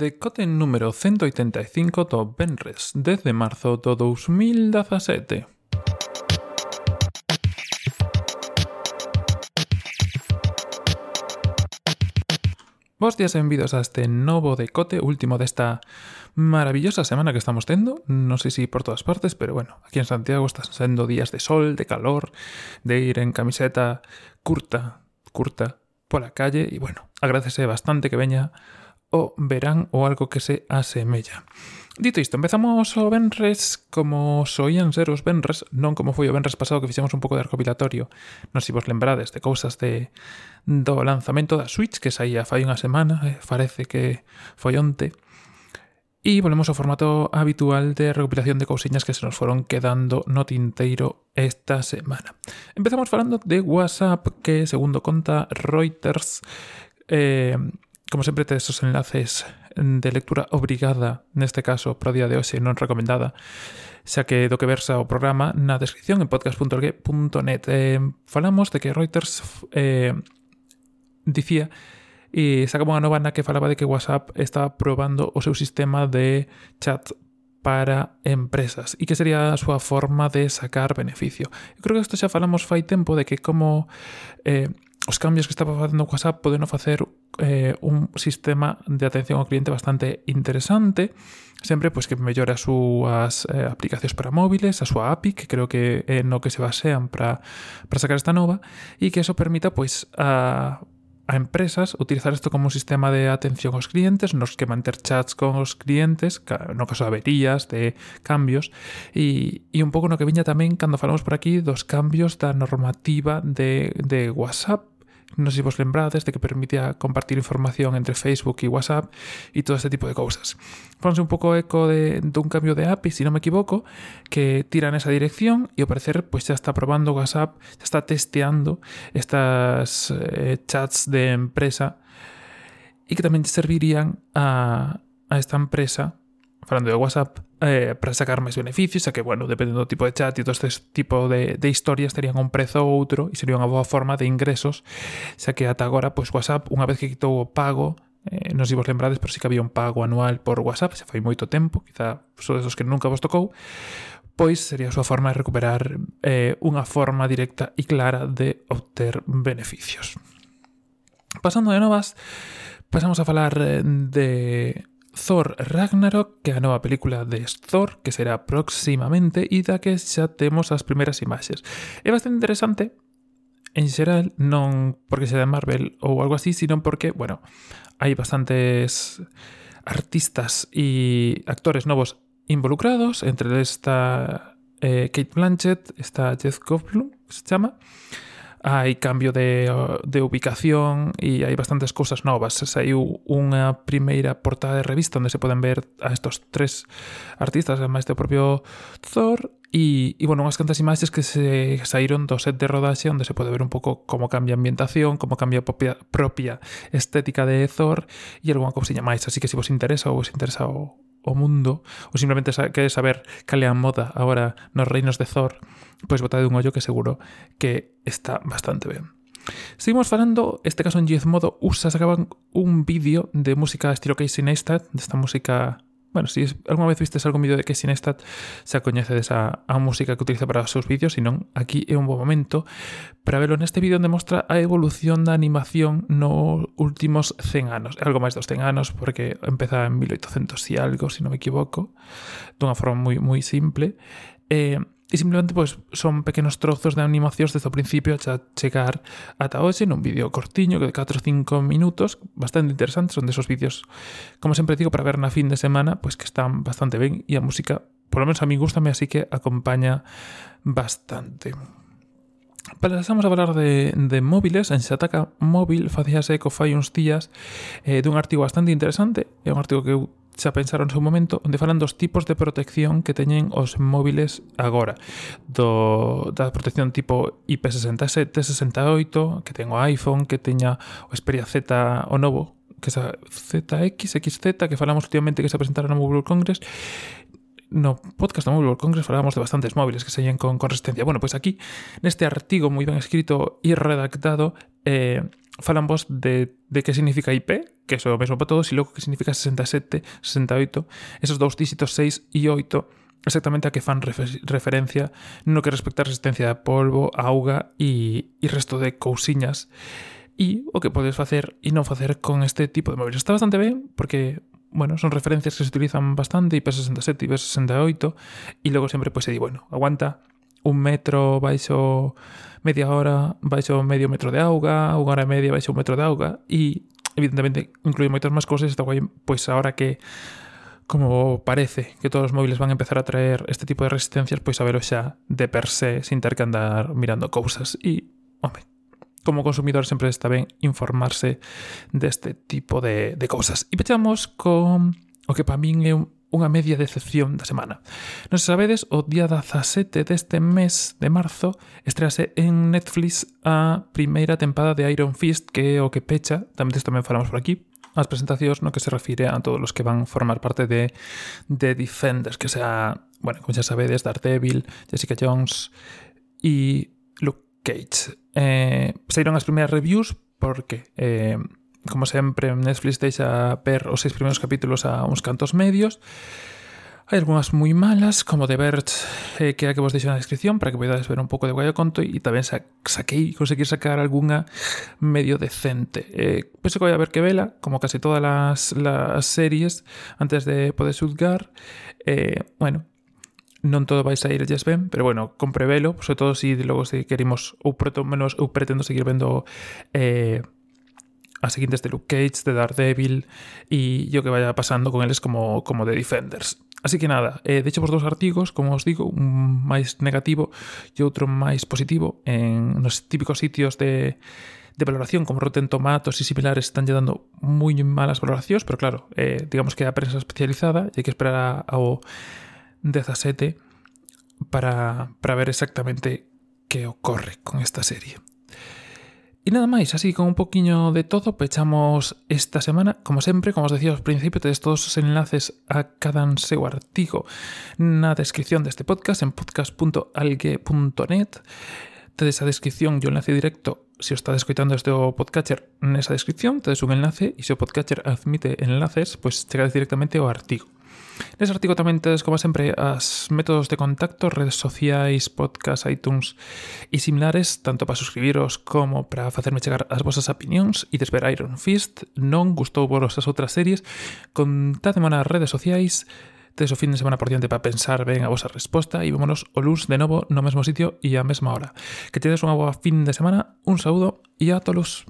Decote número 185 do Benres, 10 de marzo do 2017. Bos días a este novo decote, último desta maravillosa semana que estamos tendo. Non sei se si por todas partes, pero bueno, aquí en Santiago están sendo días de sol, de calor, de ir en camiseta curta, curta, pola calle, e bueno, agradece bastante que veña o verán ou algo que se asemella. Dito isto, empezamos o Benres como soían ser os Benres, non como foi o Benres pasado que fixemos un pouco de recopilatorio. Non si vos lembrades de cousas de, do lanzamento da Switch que saía fai unha semana, eh, parece que foi onte. E volvemos ao formato habitual de recopilación de cousiñas que se nos foron quedando no tinteiro esta semana. Empezamos falando de WhatsApp que, segundo conta Reuters, eh, Como sempre tedes os enlaces mm, de lectura obrigada, neste caso, para o día de hoxe non recomendada, xa que do que versa o programa na descripción en podcast.org.net. Eh, falamos de que Reuters eh, dicía e sacamos unha nova na que falaba de que WhatsApp estaba probando o seu sistema de chat para empresas e que sería a súa forma de sacar beneficio. Eu creo que isto xa falamos fai tempo de que como eh, os cambios que estaba facendo WhatsApp podeno facer eh, un sistema de atención ao cliente bastante interesante, sempre pois que mellora as súas eh, aplicacións para móviles, a súa API, que creo que é no que se basean para para sacar esta nova, e que eso permita pois a a empresas utilizar isto como un sistema de atención aos clientes nos que manter chats con os clientes no caso de averías, de cambios e, e un pouco no que viña tamén cando falamos por aquí dos cambios da normativa de, de WhatsApp. Non sei se vos lembrades de que permitía compartir información entre Facebook e WhatsApp e todo este tipo de cousas. Fonse un pouco eco de, dun cambio de API, si non me equivoco, que tira nesa dirección e ao parecer pois xa está probando WhatsApp, xa está testeando estas eh, chats de empresa e que tamén servirían a, a esta empresa falando de WhatsApp eh, para sacar máis beneficios, a que, bueno, dependendo do tipo de chat e todo este tipo de, de historias terían un prezo ou outro e sería unha boa forma de ingresos, xa que ata agora, pois WhatsApp, unha vez que quitou o pago, eh, non sei vos lembrades, pero sí que había un pago anual por WhatsApp, xa foi moito tempo, quizá son esos que nunca vos tocou, pois sería a súa forma de recuperar eh, unha forma directa e clara de obter beneficios. Pasando de novas, pasamos a falar eh, de Thor Ragnarok, que é a nova película de Thor, que será próximamente e da que xa temos as primeiras imaxes. É bastante interesante, en xeral, non porque sea de Marvel ou algo así, sino porque, bueno, hai bastantes artistas e actores novos involucrados, entre esta eh, Kate Blanchett, está Jeff Goldblum, se chama, hai cambio de, de ubicación e hai bastantes cousas novas. Saiu unha primeira portada de revista onde se poden ver a estos tres artistas, ademais do propio Thor, E, e bueno, unhas cantas imaxes que se saíron do set de rodaxe onde se pode ver un pouco como cambia a ambientación, como cambia a propia, propia estética de Thor e algunha cousiña máis. Así que se vos interesa ou vos interesa o, o mundo ou simplemente queres saber cal é a moda agora nos reinos de Zor, pois botade un ollo que seguro que está bastante ben. Seguimos falando, este caso en Gizmodo, usa sacaban un vídeo de música estilo Casey Neistat, desta música Bueno, si alguna vez vistes algún vídeo de que Sinestat se acoñece desa a música que utiliza para os seus vídeos, senón aquí é un bo momento para verlo neste vídeo onde mostra a evolución da animación nos últimos 100 anos, algo máis dos 100 anos porque empeza en 1800 e algo, se si non me equivoco, dunha forma moi moi simple. Eh, E simplemente pois son pequenos trozos de animacións desde o principio a chegar ata hoxe nun vídeo cortiño de 4 ou 5 minutos, bastante interesante, son desos vídeos, como sempre digo, para ver na fin de semana, pois que están bastante ben e a música, polo menos a mí gustame, así que acompaña bastante. Pasamos a falar de, de móviles, en Xataca Móvil facíase eco fai uns días eh, dun artigo bastante interesante, é un artigo que eu xa pensaron seu momento onde falan dos tipos de protección que teñen os móviles agora do, da protección tipo IP67, 68 que ten o iPhone, que teña o Xperia Z o novo que esa ZX, XZ que falamos últimamente que se presentaron no Mobile Congress no podcast do Mobile Congress falábamos de bastantes móviles que sellan con, con resistencia. Bueno, pois pues aquí, neste artigo moi ben escrito e redactado, eh, falan vos de, de que significa IP, que é o mesmo para todos, e logo que significa 67, 68, esos dous dígitos 6 e 8, exactamente a que fan refer referencia no que respecta a resistencia a polvo, a auga e, e resto de cousiñas e o que podes facer e non facer con este tipo de móviles. Está bastante ben porque bueno, son referencias que se utilizan bastante, IP67, IP68, e logo sempre pues se di, bueno, aguanta, un metro baixo media hora, baixo medio metro de auga, unha hora e media baixo un metro de auga e evidentemente inclui moitas máis cousas, está guai, pois agora que como parece que todos os móviles van a empezar a traer este tipo de resistencias, pois a verlo xa de per se sin ter que andar mirando cousas e, home, como consumidor sempre está ben informarse deste tipo de, de cousas. E pechamos con o que para min é un unha media decepción da semana. Non se sabedes, o día 17 deste mes de marzo estrease en Netflix a primeira tempada de Iron Fist, que é o que pecha, tamén disto tamén falamos por aquí, as presentacións no que se refire a todos os que van formar parte de, de Defenders, que sea, bueno, como xa sabedes, Daredevil, Jessica Jones e Luke Cage. Eh, saíron as primeiras reviews porque eh, Como sempre, Netflix deixa ver os seis primeiros capítulos a uns cantos medios. Hai algunhas moi malas, como The Verge, eh, que é a que vos deixo na descripción para que podades ver un pouco de guaio conto e tamén sa saquei, conseguir sacar algunha medio decente. Eh, penso que vai a ver que vela, como casi todas las, las series, antes de poder xuzgar. Eh, bueno, non todo vai sair yes ben, pero bueno, compre velo, sobre todo se si logo se queremos ou preto menos ou pretendo seguir vendo eh, as seguintes de Luke Cage, de Daredevil e o que vaya pasando con eles como, como de Defenders. Así que nada, eh, deixo vos dous artigos, como os digo, un máis negativo e outro máis positivo en nos típicos sitios de, de valoración como Rotten Tomatoes e similares están lle dando moi malas valoracións, pero claro, eh, digamos que a prensa especializada e hai que esperar ao 17 para, para ver exactamente que ocorre con esta serie. E nada máis, así con un poquinho de todo, pechamos esta semana, como sempre, como os decía ao principio, tedes todos os enlaces a cada seu artigo na descripción deste podcast en podcast.algue.net tedes a descripción e o enlace directo se o está escoitando este o podcatcher nesa descripción, tedes un enlace e se o podcatcher admite enlaces, pois pues chegades directamente ao artigo. Nese artigo tamén tedes, como sempre, as métodos de contacto, redes sociais, podcast, iTunes e similares, tanto para suscribiros como para facerme chegar as vosas opinións e desver Iron Fist. Non gustou vos as outras series, contádemo nas redes sociais, tedes o fin de semana por diante para pensar ben a vosa resposta e vémonos o luz de novo no mesmo sitio e á mesma hora. Que tedes unha boa fin de semana, un saúdo e a tolos.